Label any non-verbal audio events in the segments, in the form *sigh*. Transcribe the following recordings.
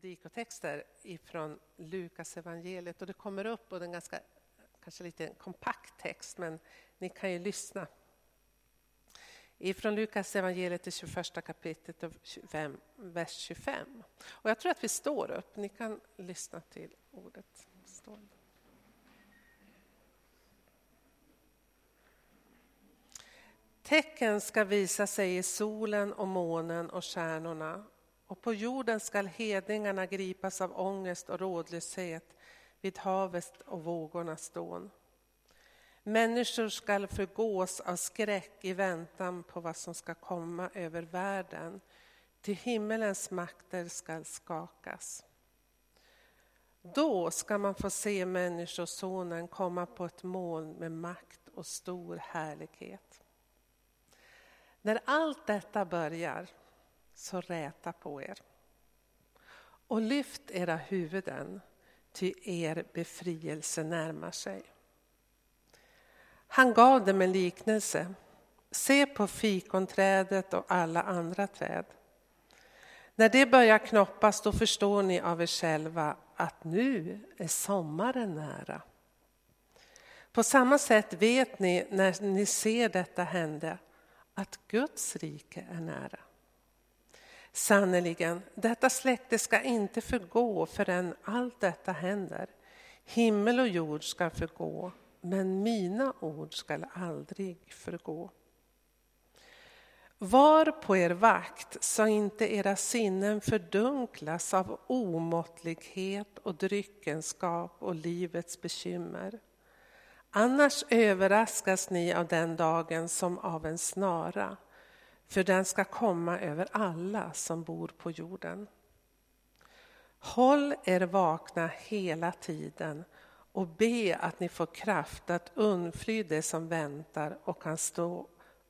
predikotexter ifrån Lukas evangeliet och det kommer upp och det är en ganska, kanske lite kompakt text men ni kan ju lyssna. Ifrån Lukas evangeliet i 21 kapitlet 25, vers 25. Och jag tror att vi står upp, ni kan lyssna till ordet. Tecken ska visa sig i solen och månen och stjärnorna och på jorden skall hedningarna gripas av ångest och rådlöshet vid havet och vågornas dån. Människor skall förgås av skräck i väntan på vad som ska komma över världen, till himmelens makter skall skakas. Då ska man få se Människosonen komma på ett moln med makt och stor härlighet. När allt detta börjar så räta på er. Och lyft era huvuden, ty er befrielse närmar sig. Han gav dem en liknelse. Se på fikonträdet och alla andra träd. När det börjar knoppas då förstår ni av er själva att nu är sommaren nära. På samma sätt vet ni när ni ser detta hända att Guds rike är nära. Sannerligen, detta släkte ska inte förgå förrän allt detta händer. Himmel och jord ska förgå, men mina ord skall aldrig förgå. Var på er vakt så inte era sinnen fördunklas av omåttlighet och dryckenskap och livets bekymmer. Annars överraskas ni av den dagen som av en snara för den ska komma över alla som bor på jorden. Håll er vakna hela tiden och be att ni får kraft att undfly det som väntar och kan stå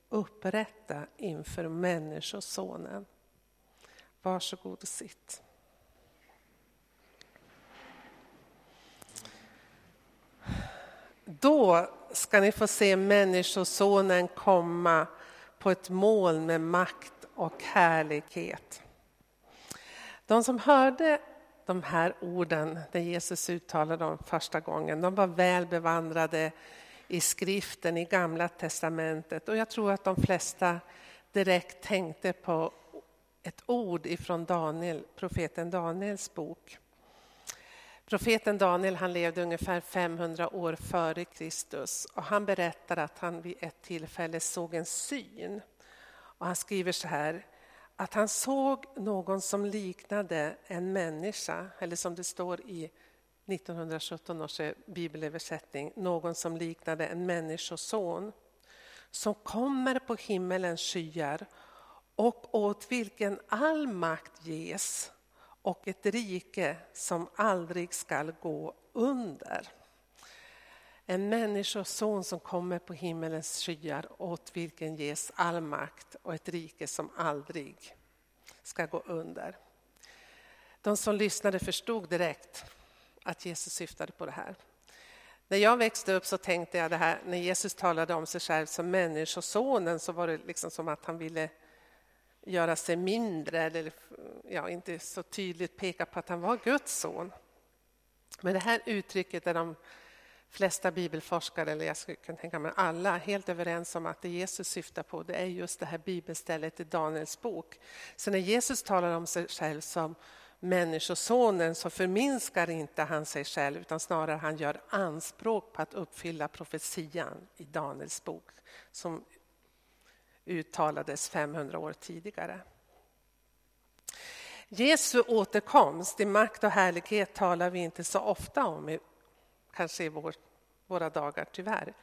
upprätta inför Människosonen. Varsågod och sitt. Då ska ni få se Människosonen komma på ett moln med makt och härlighet. De som hörde de här orden, när Jesus uttalade dem första gången, de var väl bevandrade i skriften i Gamla testamentet och jag tror att de flesta direkt tänkte på ett ord ifrån Daniel, profeten Daniels bok. Profeten Daniel han levde ungefär 500 år före Kristus och han berättar att han vid ett tillfälle såg en syn. Och han skriver så här, att han såg någon som liknade en människa, eller som det står i 1917 års bibelöversättning, någon som liknade en människoson som kommer på himmelens skyar och åt vilken all makt ges och ett rike som aldrig skall gå under. En människoson som kommer på himmelens skyar åt vilken ges all makt och ett rike som aldrig ska gå under. De som lyssnade förstod direkt att Jesus syftade på det här. När jag växte upp så tänkte jag det här, när Jesus talade om sig själv som människosonen så var det liksom som att han ville göra sig mindre eller ja, inte så tydligt peka på att han var Guds son. Men det här uttrycket är de flesta bibelforskare, eller jag skulle kunna tänka mig alla, helt överens om att det Jesus syftar på det är just det här bibelstället i Daniels bok. Så när Jesus talar om sig själv som Människosonen så förminskar inte han sig själv utan snarare han gör anspråk på att uppfylla profetian i Daniels bok som uttalades 500 år tidigare. Jesu återkomst i makt och härlighet talar vi inte så ofta om, kanske i vår, våra dagar tyvärr.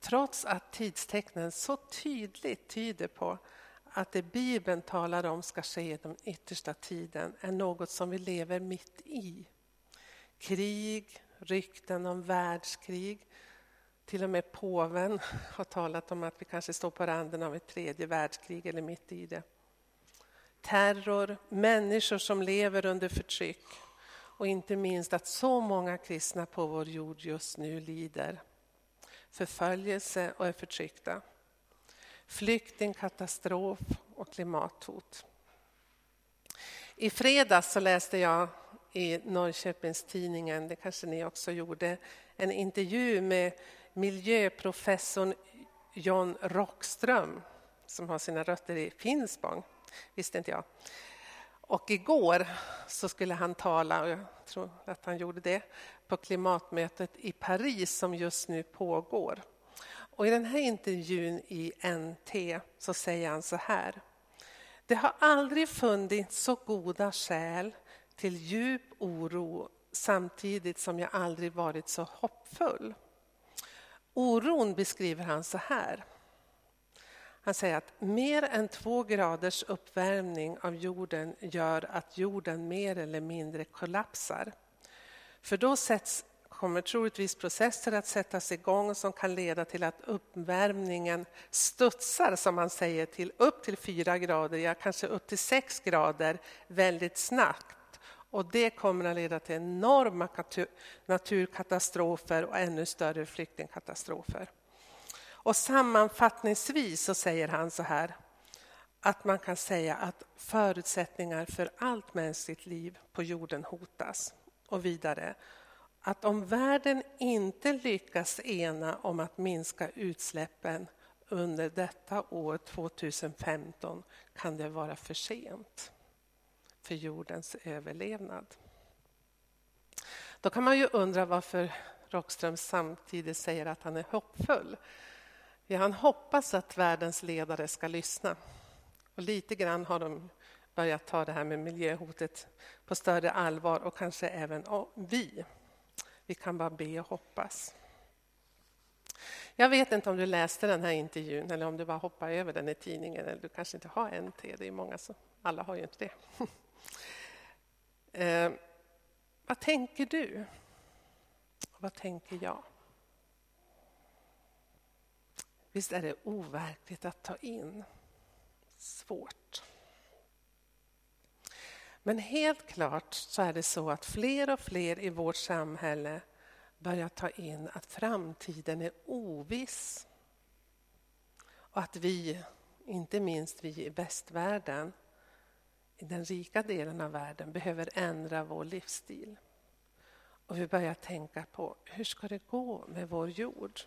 Trots att tidstecknen så tydligt tyder på att det Bibeln talar om ska ske i den yttersta tiden är något som vi lever mitt i. Krig, rykten om världskrig, till och med påven har talat om att vi kanske står på randen av ett tredje världskrig eller mitt i det. Terror, människor som lever under förtryck och inte minst att så många kristna på vår jord just nu lider förföljelse och är förtryckta. Flyktingkatastrof och klimathot. I fredags så läste jag i Norrköpingstidningen, det kanske ni också gjorde, en intervju med miljöprofessorn John Rockström som har sina rötter i Finspång, visste inte jag. Och igår så skulle han tala, och jag tror att han gjorde det, på klimatmötet i Paris som just nu pågår. Och I den här intervjun i NT så säger han så här. Det har aldrig funnits så goda skäl till djup oro samtidigt som jag aldrig varit så hoppfull. Oron beskriver han så här. Han säger att mer än två graders uppvärmning av jorden gör att jorden mer eller mindre kollapsar. För då sätts, kommer troligtvis processer att sättas igång som kan leda till att uppvärmningen studsar, som man säger, till upp till fyra grader, ja kanske upp till sex grader väldigt snabbt. Och det kommer att leda till enorma naturkatastrofer och ännu större flyktingkatastrofer. Och sammanfattningsvis så säger han så här att man kan säga att förutsättningar för allt mänskligt liv på jorden hotas. Och vidare att om världen inte lyckas ena om att minska utsläppen under detta år 2015 kan det vara för sent för jordens överlevnad. Då kan man ju undra varför Rockström samtidigt säger att han är hoppfull. Ja, han hoppas att världens ledare ska lyssna. Och lite grann har de börjat ta det här med miljöhotet på större allvar och kanske även vi. Vi kan bara be och hoppas. Jag vet inte om du läste den här intervjun eller om du bara hoppade över den i tidningen. Eller du kanske inte har NT, det är många som, alla har ju inte det. *laughs* eh, vad tänker du? vad tänker jag? Visst är det overkligt att ta in? Svårt. Men helt klart så är det så att fler och fler i vårt samhälle börjar ta in att framtiden är oviss. Och att vi, inte minst vi i västvärlden, i den rika delen av världen, behöver ändra vår livsstil. Och vi börjar tänka på hur ska det gå med vår jord?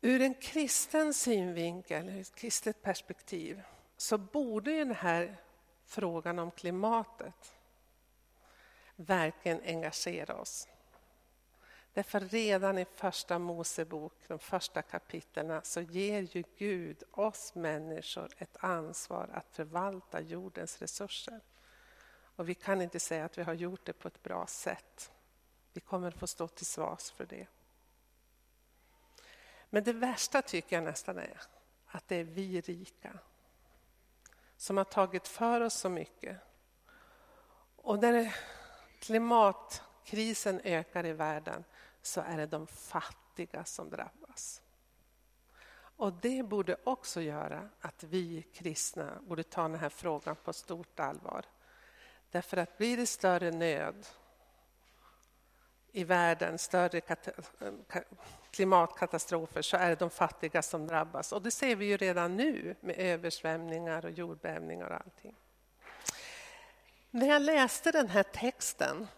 Ur en kristen synvinkel, ur ett kristet perspektiv, så borde den här frågan om klimatet verkligen engagera oss. Därför redan i första Mosebok, de första kapitlen, så ger ju Gud oss människor ett ansvar att förvalta jordens resurser. Och vi kan inte säga att vi har gjort det på ett bra sätt. Vi kommer få stå till svars för det. Men det värsta tycker jag nästan är att det är vi rika som har tagit för oss så mycket. Och när klimatkrisen ökar i världen så är det de fattiga som drabbas. Och det borde också göra att vi kristna borde ta den här frågan på stort allvar. Därför att blir det större nöd i världen, större klimatkatastrofer, så är det de fattiga som drabbas. Och det ser vi ju redan nu med översvämningar och jordbävningar och allting. När jag läste den här texten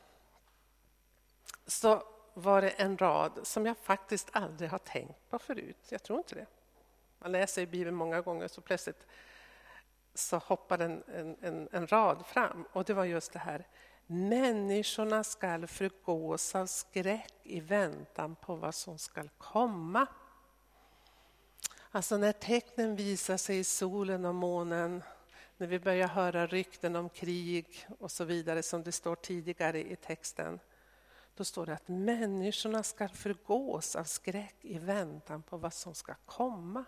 så var det en rad som jag faktiskt aldrig har tänkt på förut. Jag tror inte det. Man läser i Bibeln många gånger så plötsligt så hoppade en, en, en, rad fram och det var just det här Människorna skall förgås av skräck i väntan på vad som skall komma. Alltså när tecknen visar sig i solen och månen, när vi börjar höra rykten om krig och så vidare som det står tidigare i texten. Då står det att människorna ska förgås av skräck i väntan på vad som ska komma.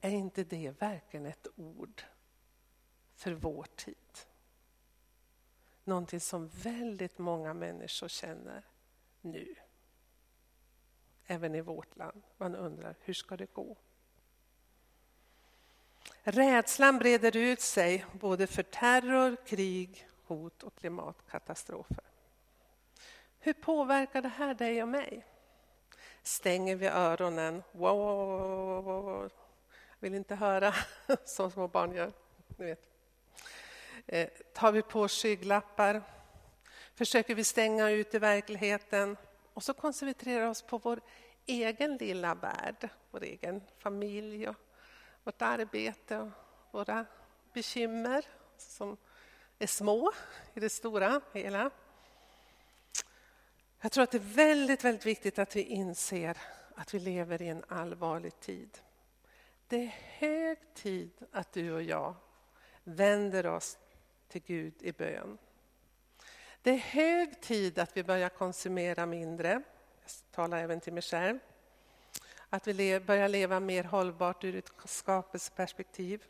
Är inte det verkligen ett ord för vår tid? Någonting som väldigt många människor känner nu. Även i vårt land. Man undrar, hur ska det gå? Rädslan breder ut sig både för terror, krig, hot och klimatkatastrofer. Hur påverkar det här dig och mig? Stänger vi öronen? Wow, wow, wow, vill inte höra, *laughs* som små barn gör. Ni vet. Eh, tar vi på skygglappar? Försöker vi stänga ut i verkligheten? Och så koncentrerar vi oss på vår egen lilla värld, vår egen familj och vårt arbete och våra bekymmer som är små i det stora hela. Jag tror att det är väldigt, väldigt viktigt att vi inser att vi lever i en allvarlig tid. Det är hög tid att du och jag vänder oss till Gud i bön. Det är hög tid att vi börjar konsumera mindre. Jag talar även till mig själv. Att vi börjar leva mer hållbart ur ett skapelseperspektiv.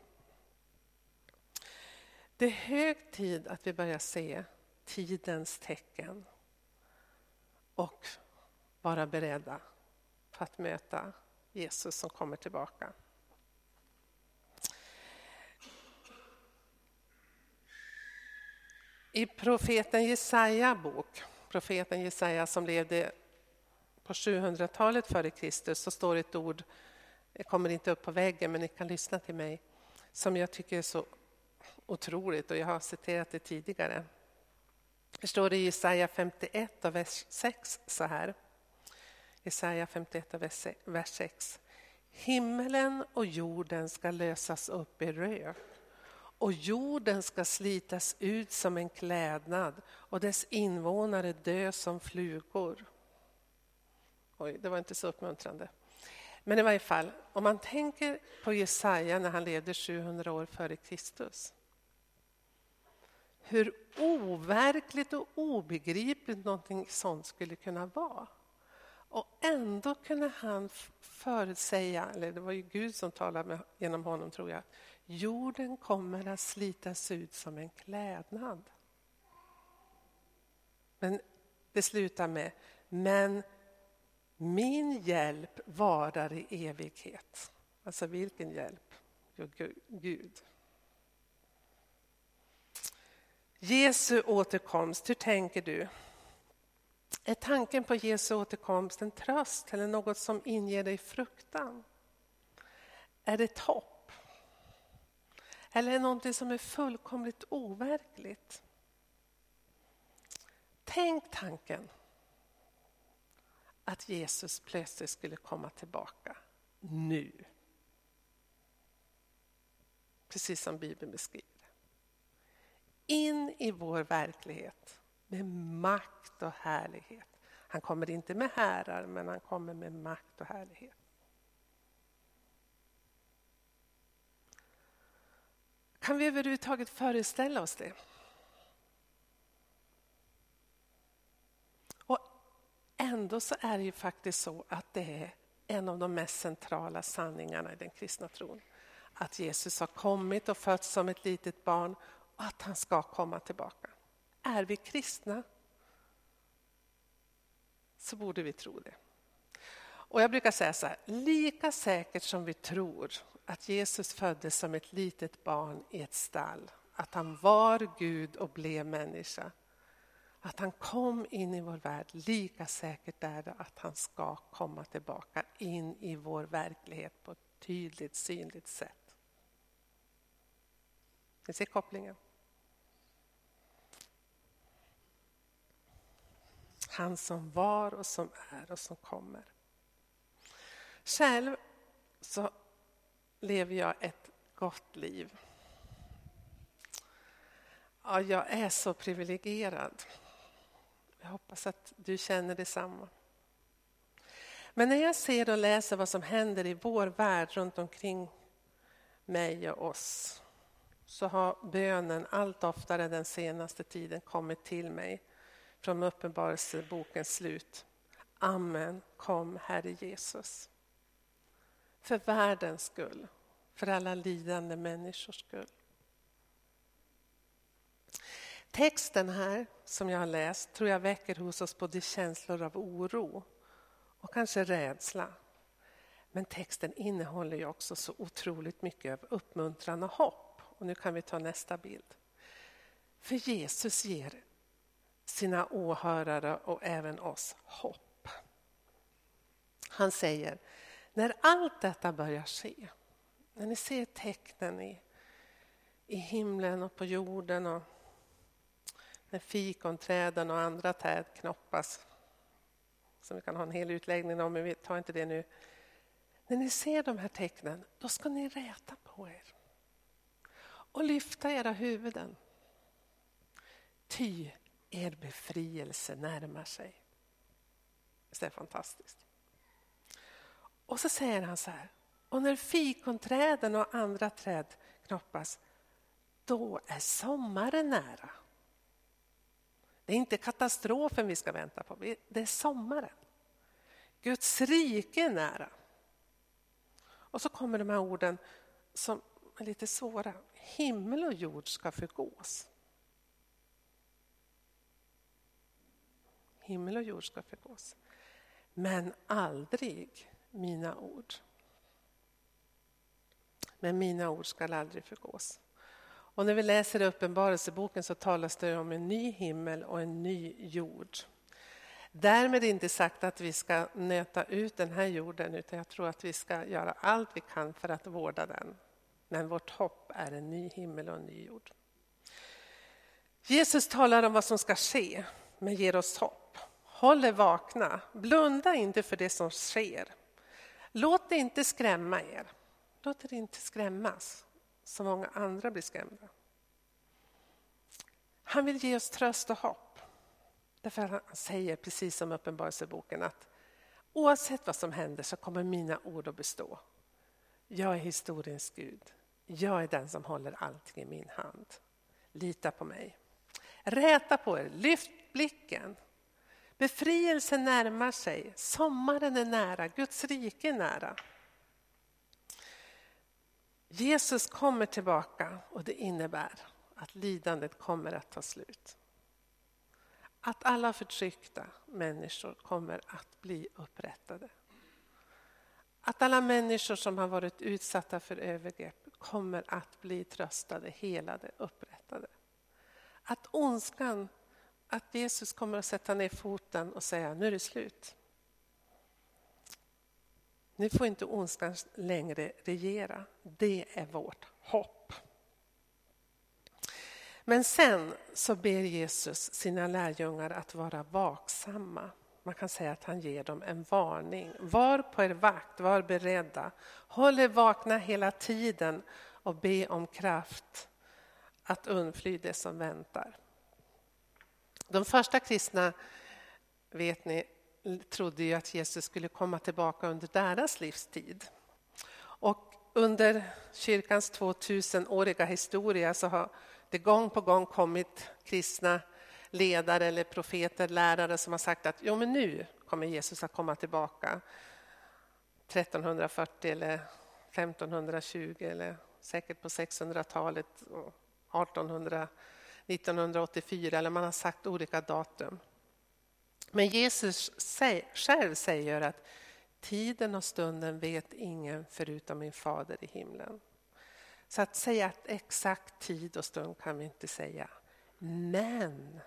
Det är hög tid att vi börjar se tidens tecken och vara beredda på att möta Jesus som kommer tillbaka. I profeten Jesaja bok, profeten Jesaja som levde på 700-talet före Kristus, så står ett ord, det kommer inte upp på väggen men ni kan lyssna till mig, som jag tycker är så otroligt och jag har citerat det tidigare. Det står i Jesaja 51 och vers 6 så här. Jesaja 51 och vers 6. Himmelen och jorden ska lösas upp i rök och jorden ska slitas ut som en klädnad och dess invånare dö som flugor. Oj, det var inte så uppmuntrande. Men i varje fall, om man tänker på Jesaja när han levde 700 år före Kristus. Hur overkligt och obegripligt någonting sånt skulle kunna vara. Och ändå kunde han förutsäga, eller det var ju Gud som talade genom honom tror jag, Jorden kommer att slitas ut som en klädnad. Men det slutar med, men min hjälp varar i evighet. Alltså vilken hjälp? Jo, Gud. Jesu återkomst, hur tänker du? Är tanken på Jesu återkomst en tröst eller något som inger dig fruktan? Är det ett hopp? Eller är det någonting som är fullkomligt overkligt. Tänk tanken att Jesus plötsligt skulle komma tillbaka nu. Precis som Bibeln beskriver. In i vår verklighet med makt och härlighet. Han kommer inte med härar, men han kommer med makt och härlighet. Kan vi överhuvudtaget föreställa oss det? Och ändå så är det ju faktiskt så att det är en av de mest centrala sanningarna i den kristna tron. Att Jesus har kommit och fötts som ett litet barn att han ska komma tillbaka. Är vi kristna så borde vi tro det. Och jag brukar säga så här, lika säkert som vi tror att Jesus föddes som ett litet barn i ett stall, att han var Gud och blev människa. Att han kom in i vår värld, lika säkert är det att han ska komma tillbaka in i vår verklighet på ett tydligt, synligt sätt. Ni ser kopplingen? Han som var och som är och som kommer. Själv så lever jag ett gott liv. Ja, jag är så privilegierad. Jag hoppas att du känner detsamma. Men när jag ser och läser vad som händer i vår värld runt omkring mig och oss så har bönen allt oftare den senaste tiden kommit till mig från Uppenbarelsebokens slut. Amen, kom Herre Jesus. För världens skull, för alla lidande människors skull. Texten här som jag har läst tror jag väcker hos oss både känslor av oro och kanske rädsla. Men texten innehåller ju också så otroligt mycket av uppmuntran och hopp. Och nu kan vi ta nästa bild. För Jesus ger sina åhörare och även oss hopp. Han säger när allt detta börjar ske, när ni ser tecknen i, i himlen och på jorden och när fikonträden och andra träd knoppas. Som vi kan ha en hel utläggning om, men vi tar inte det nu. När ni ser de här tecknen, då ska ni räta på er. Och lyfta era huvuden. Ty er befrielse närmar sig. Det är fantastiskt. Och så säger han så här. Och när fikonträden och andra träd knoppas, då är sommaren nära. Det är inte katastrofen vi ska vänta på, det är sommaren. Guds rike är nära. Och så kommer de här orden som är lite svåra. Himmel och jord ska förgås. Himmel och jord ska förgås. Men aldrig mina ord. Men mina ord skall aldrig förgås. Och när vi läser Uppenbarelseboken så talas det om en ny himmel och en ny jord. Därmed inte sagt att vi ska nöta ut den här jorden utan jag tror att vi ska göra allt vi kan för att vårda den. Men vårt hopp är en ny himmel och en ny jord. Jesus talar om vad som ska ske, men ger oss hopp. Håll er vakna, blunda inte för det som sker. Låt det inte skrämma er. Låt er inte skrämmas så många andra blir skrämda. Han vill ge oss tröst och hopp. Därför han säger, precis som Uppenbarelseboken, att oavsett vad som händer så kommer mina ord att bestå. Jag är historiens Gud. Jag är den som håller allting i min hand. Lita på mig. Räta på er, lyft blicken. Befrielsen närmar sig, sommaren är nära, Guds rike är nära. Jesus kommer tillbaka och det innebär att lidandet kommer att ta slut. Att alla förtryckta människor kommer att bli upprättade. Att alla människor som har varit utsatta för övergrepp kommer att bli tröstade, helade, upprättade. Att ondskan, att Jesus kommer att sätta ner foten och säga nu är det slut. Nu får inte ondskan längre regera. Det är vårt hopp. Men sen så ber Jesus sina lärjungar att vara vaksamma. Man kan säga att han ger dem en varning. Var på er vakt, var beredda. Håll er vakna hela tiden och be om kraft att undfly det som väntar. De första kristna, vet ni, trodde ju att Jesus skulle komma tillbaka under deras livstid. Och under kyrkans 2000-åriga historia så har det gång på gång kommit kristna ledare eller profeter, lärare som har sagt att jo, men nu kommer Jesus att komma tillbaka. 1340 eller 1520 eller säkert på 600-talet, 1800, 1984 eller man har sagt olika datum. Men Jesus själv säger att tiden och stunden vet ingen förutom min fader i himlen. Så att säga att exakt tid och stund kan vi inte säga. Men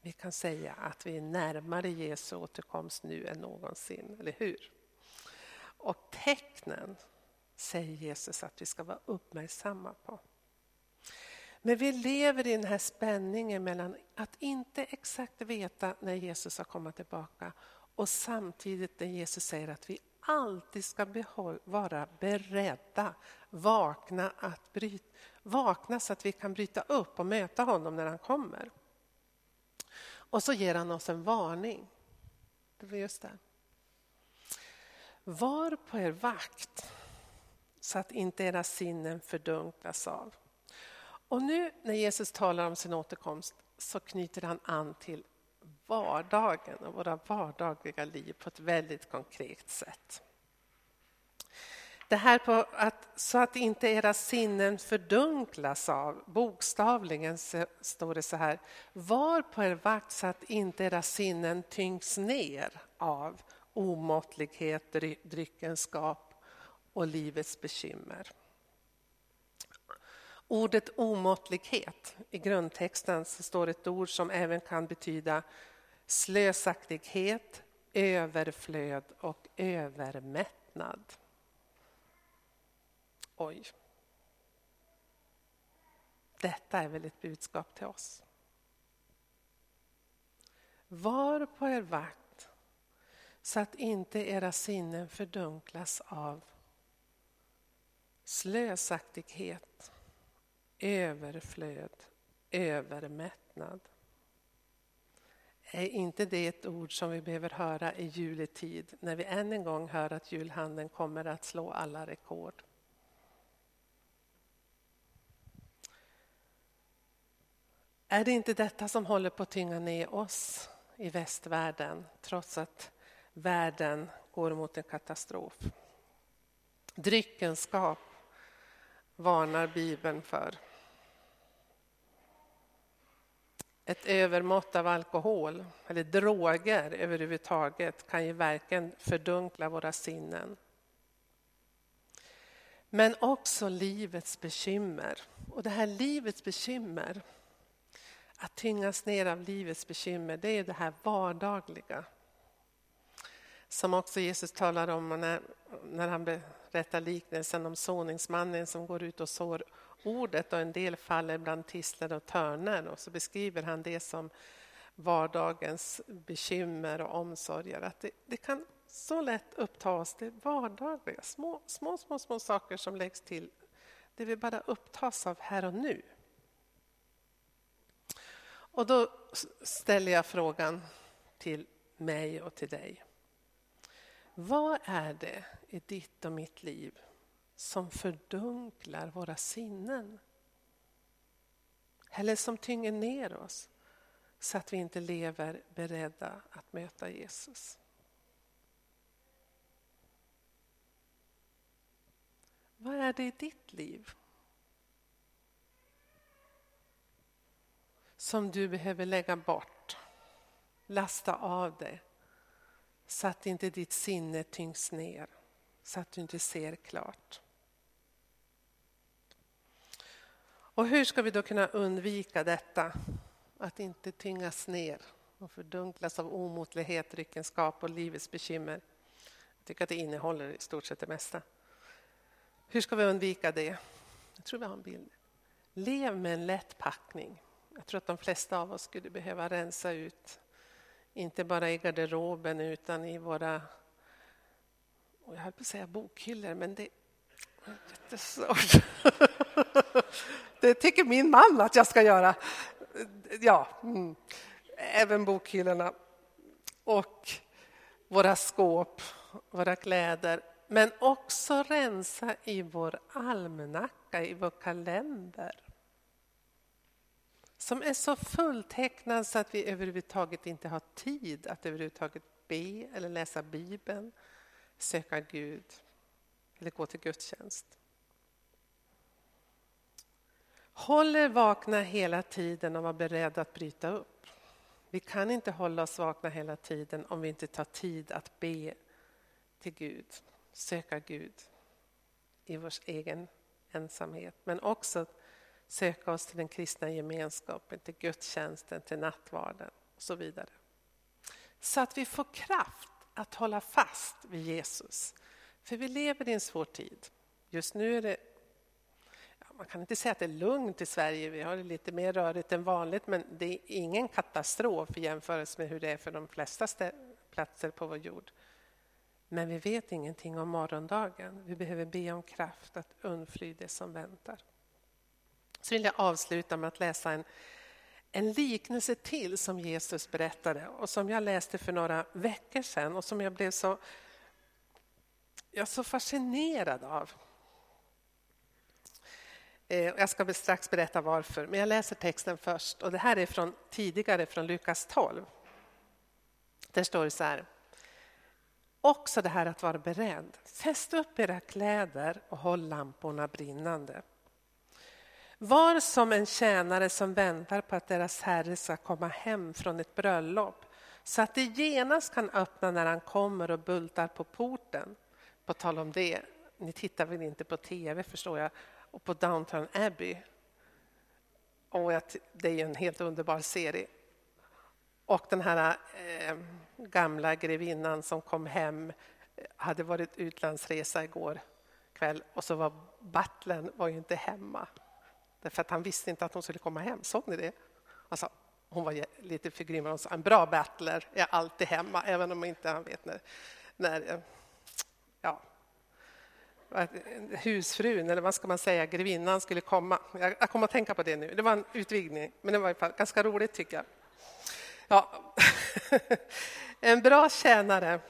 vi kan säga att vi är närmare Jesu återkomst nu än någonsin, eller hur? Och tecknen säger Jesus att vi ska vara uppmärksamma på. Men vi lever i den här spänningen mellan att inte exakt veta när Jesus ska komma tillbaka och samtidigt när Jesus säger att vi alltid ska vara beredda, vakna, att bryta, vakna så att vi kan bryta upp och möta honom när han kommer. Och så ger han oss en varning. Det var just det. Var på er vakt så att inte era sinnen fördunklas av och nu när Jesus talar om sin återkomst så knyter han an till vardagen och våra vardagliga liv på ett väldigt konkret sätt. Det här på att, så att inte era sinnen fördunklas av, bokstavligen står det så här, var på er vakt så att inte era sinnen tyngs ner av omåttlighet, dryckenskap och livets bekymmer. Ordet omåttlighet, i grundtexten så står ett ord som även kan betyda slösaktighet, överflöd och övermättnad. Oj. Detta är väl ett budskap till oss. Var på er vakt så att inte era sinnen fördunklas av slösaktighet, överflöd, övermättnad. Är inte det ett ord som vi behöver höra i juletid när vi än en gång hör att julhandeln kommer att slå alla rekord? Är det inte detta som håller på att tynga ner oss i västvärlden trots att världen går mot en katastrof? Dryckenskap varnar Bibeln för. Ett övermått av alkohol eller droger överhuvudtaget kan ju verkligen fördunkla våra sinnen. Men också livets bekymmer. Och det här livets bekymmer, att tyngas ner av livets bekymmer, det är det här vardagliga. Som också Jesus talar om när, när han berättar liknelsen om såningsmannen som går ut och sår ordet och en del faller bland tistlar och törnar och så beskriver han det som vardagens bekymmer och omsorger. Att det, det kan så lätt uppta oss, det vardagliga, små, små, små, små saker som läggs till. Det vi bara upptas av här och nu. Och då ställer jag frågan till mig och till dig. Vad är det i ditt och mitt liv som fördunklar våra sinnen? Eller som tynger ner oss så att vi inte lever beredda att möta Jesus? Vad är det i ditt liv som du behöver lägga bort, lasta av dig så att inte ditt sinne tyngs ner, så att du inte ser klart. Och hur ska vi då kunna undvika detta? Att inte tyngas ner och fördunklas av omotlighet, ryckenskap och livets bekymmer. Jag tycker att det innehåller i stort sett det mesta. Hur ska vi undvika det? Jag tror vi har en bild. Lev med en lätt packning. Jag tror att de flesta av oss skulle behöva rensa ut inte bara i garderoben utan i våra, jag höll på att säga bokhyllor, men det jättesvårt. *laughs* Det tycker min man att jag ska göra. Ja, mm. även bokhyllorna. Och våra skåp, våra kläder. Men också rensa i vår almanacka, i vår kalender som är så fulltecknad så att vi överhuvudtaget inte har tid att överhuvudtaget be eller läsa Bibeln, söka Gud eller gå till gudstjänst. Håll er vakna hela tiden och var beredda att bryta upp. Vi kan inte hålla oss vakna hela tiden om vi inte tar tid att be till Gud, söka Gud i vår egen ensamhet. Men också söka oss till den kristna gemenskapen, till gudstjänsten, till nattvarden och så vidare. Så att vi får kraft att hålla fast vid Jesus. För vi lever i en svår tid. Just nu är det, ja, man kan inte säga att det är lugnt i Sverige, vi har det lite mer rörigt än vanligt, men det är ingen katastrof i jämförelse med hur det är för de flesta platser på vår jord. Men vi vet ingenting om morgondagen. Vi behöver be om kraft att undfly det som väntar. Så vill jag avsluta med att läsa en, en liknelse till som Jesus berättade och som jag läste för några veckor sedan och som jag blev så, jag är så fascinerad av. Eh, jag ska strax berätta varför, men jag läser texten först. Och det här är från tidigare, från Lukas 12. Där står det så här. Också det här att vara beredd. Fäst upp era kläder och håll lamporna brinnande. Var som en tjänare som väntar på att deras herre ska komma hem från ett bröllop så att de genast kan öppna när han kommer och bultar på porten. På tal om det, ni tittar väl inte på tv förstår jag, och på Downton Abbey. Och det är ju en helt underbar serie. Och den här eh, gamla grevinnan som kom hem eh, hade varit utlandsresa igår kväll och så var butlern var ju inte hemma Därför att han visste inte att hon skulle komma hem. Såg ni det? Alltså, hon var lite förgrymmad. Hon sa en bra battler är alltid hemma, även om inte han vet när, när eh, Eh, husfrun, eller vad ska man säga, grevinnan skulle komma. Jag, jag kommer att tänka på det nu. Det var en utvidgning, men det var i fall ganska roligt tycker jag. Ja. *laughs* en bra tjänare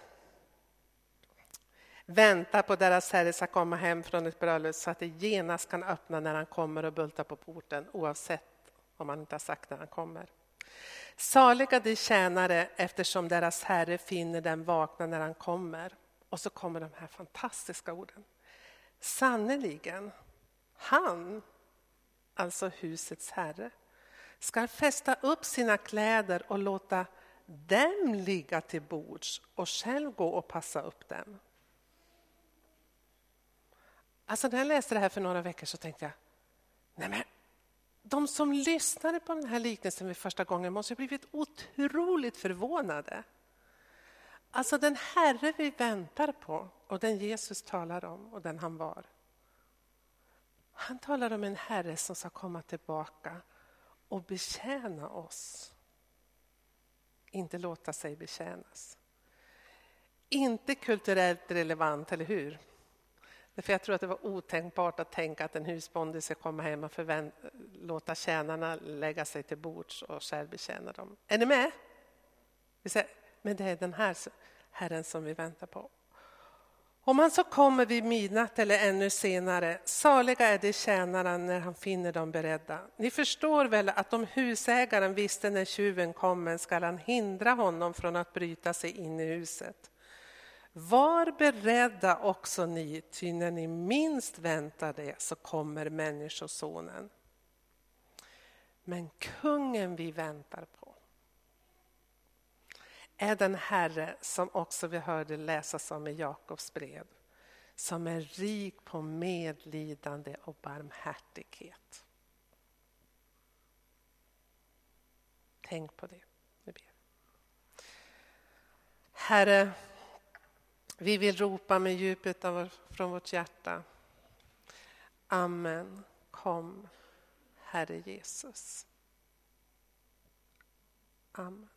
väntar på deras herre ska komma hem från ett bröllop så att det genast kan öppna när han kommer och bulta på porten oavsett om han inte har sagt när han kommer. Saliga de tjänare eftersom deras herre finner dem vakna när han kommer. Och så kommer de här fantastiska orden. Sannerligen, han, alltså husets herre, ska fästa upp sina kläder och låta dem ligga till bords och själv gå och passa upp dem. Alltså när jag läste det här för några veckor så tänkte jag, nej men de som lyssnade på den här liknelsen vid första gången måste ha blivit otroligt förvånade. Alltså den Herre vi väntar på och den Jesus talar om och den han var. Han talar om en Herre som ska komma tillbaka och betjäna oss. Inte låta sig betjänas. Inte kulturellt relevant, eller hur? För jag tror att det var otänkbart att tänka att en husbonde ska komma hem och låta tjänarna lägga sig till bords och själv betjäna dem. Är ni med? Men det är den här Herren som vi väntar på. Om han så kommer vid midnatt eller ännu senare, saliga är de tjänarna när han finner dem beredda. Ni förstår väl att om husägaren visste när tjuven kommer skall han hindra honom från att bryta sig in i huset. Var beredda också ni, ty när ni minst väntar det så kommer Människosonen. Men kungen vi väntar på är den Herre som också vi hörde läsas om i Jakobs brev, som är rik på medlidande och barmhärtighet. Tänk på det. Herre, vi vill ropa med djupet av, från vårt hjärta. Amen. Kom, Herre Jesus. Amen.